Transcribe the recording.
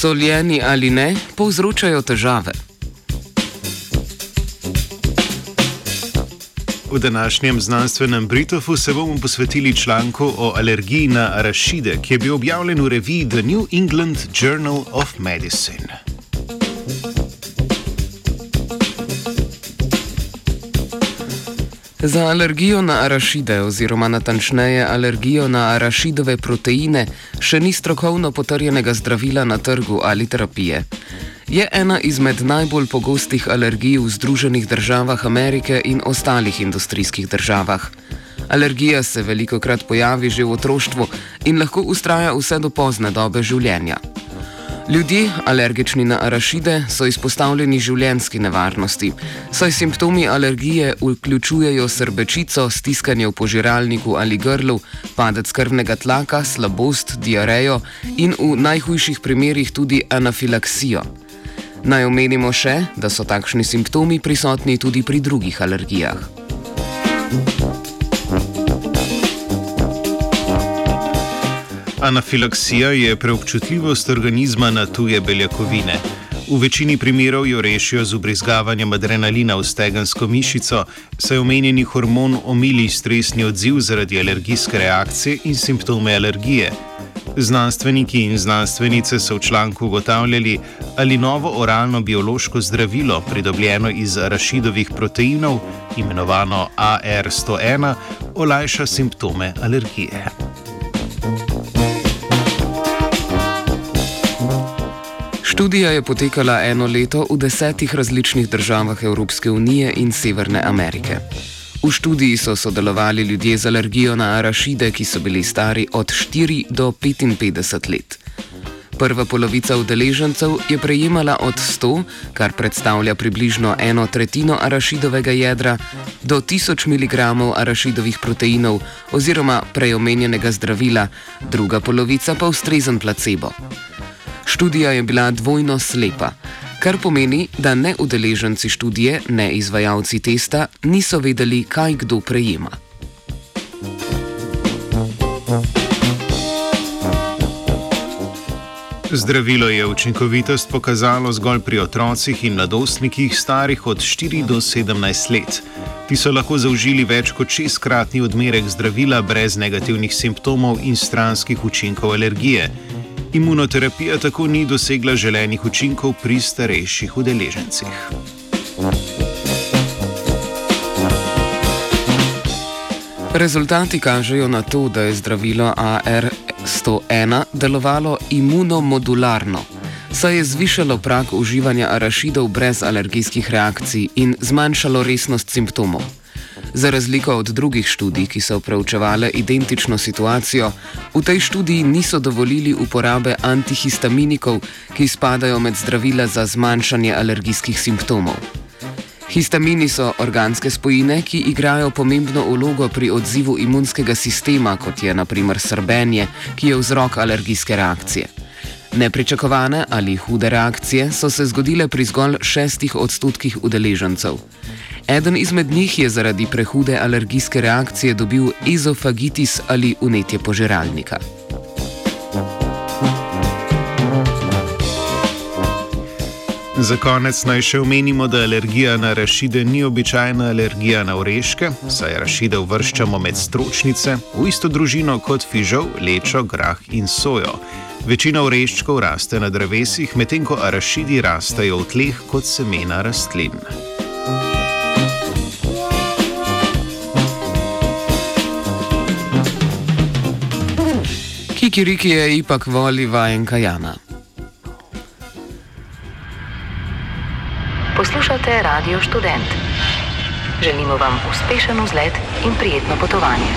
Soljeni ali ne, povzročajo težave. V današnjem znanstvenem Britofu se bomo posvetili članku o alergiji na arašide, ki je bil objavljen v reviji The New England Journal of Medicine. Za alergijo na arašide, oziroma natančneje alergijo na arašidove proteine, še ni strokovno potrjenega zdravila na trgu ali terapije. Je ena izmed najbolj pogostih alergij v Združenih državah Amerike in ostalih industrijskih državah. Alergija se veliko krat pojavi že v otroštvu in lahko ustraja vse do pozne dobe življenja. Ljudje, alergični na arašide, so izpostavljeni življenski nevarnosti, saj simptomi alergije vključujejo srbečico, stiskanje v požiralniku ali grlu, padec krvnega tlaka, slabost, diarejo in v najhujših primerjih tudi anafilaksijo. Naj omenimo še, da so takšni simptomi prisotni tudi pri drugih alergijah. Anafilaksija je preobčutljivost organizma na tuje beljakovine. V večini primerov jo rešijo z ubrizgavanjem adrenalina v stegensko mišico, saj omenjeni hormon omili stresni odziv zaradi alergijske reakcije in simptome alergije. Znanstveniki in znanstvenice so v članku ugotavljali, ali novo oralno biološko zdravilo, pridobljeno iz rašidovih proteinov, imenovano AR101, olajša simptome alergije. Študija je potekala eno leto v desetih različnih državah Evropske unije in Severne Amerike. V študiji so sodelovali ljudje z alergijo na arašide, ki so bili stari od 4 do 55 let. Prva polovica udeležencev je prejemala od 100, kar predstavlja približno eno tretjino arašidovega jedra, do 1000 mg arašidovih proteinov oziroma preomenjenega zdravila, druga polovica pa ustrezen placebo. Študija je bila dvojno slepa, kar pomeni, da ne udeleženci študije, ne izvajalci testa niso vedeli, kaj kdo prejema. Zdravilo je učinkovitost pokazalo zgolj pri otrocih in mladostnikih starih od 4 do 17 let. Ti so lahko zaužili več kot šestkratni odmerek zdravila brez negativnih simptomov in stranskih učinkov alergije. Imunoterapija tako ni dosegla želenih učinkov pri starejših udeležencih. Rezultati kažejo na to, da je zdravilo AR101 delovalo imunomodularno, saj je zvišalo prak uživanja arašidov brez alergijskih reakcij in zmanjšalo resnost simptomov. Za razliko od drugih študij, ki so preučevale identično situacijo, v tej študiji niso dovolili uporabe antihistaminikov, ki spadajo med zdravila za zmanjšanje alergijskih simptomov. Histamini so organske spojine, ki igrajo pomembno vlogo pri odzivu imunskega sistema, kot je naprimer srbenje, ki je vzrok alergijske reakcije. Nepričakovane ali hude reakcije so se zgodile pri zgolj šestih odstotkih udeležencev. Eden izmed njih je zaradi prehude alergijske reakcije dobil ezofagitis ali unetje požiralnika. Za konec naj še omenimo, da alergija na rašide ni običajna alergija na oreške, saj rašide uvrščamo med stročnice, v isto družino kot fižol, lečo, grah in sojo. Večina oreščkov raste na drevesih, medtem ko arašidi rastejo v tleh kot semena rastlin. Kikiriki je ipak voli vajenka Jana. Poslušate Radio Student. Želimo vam uspešen vzlet in prijetno potovanje.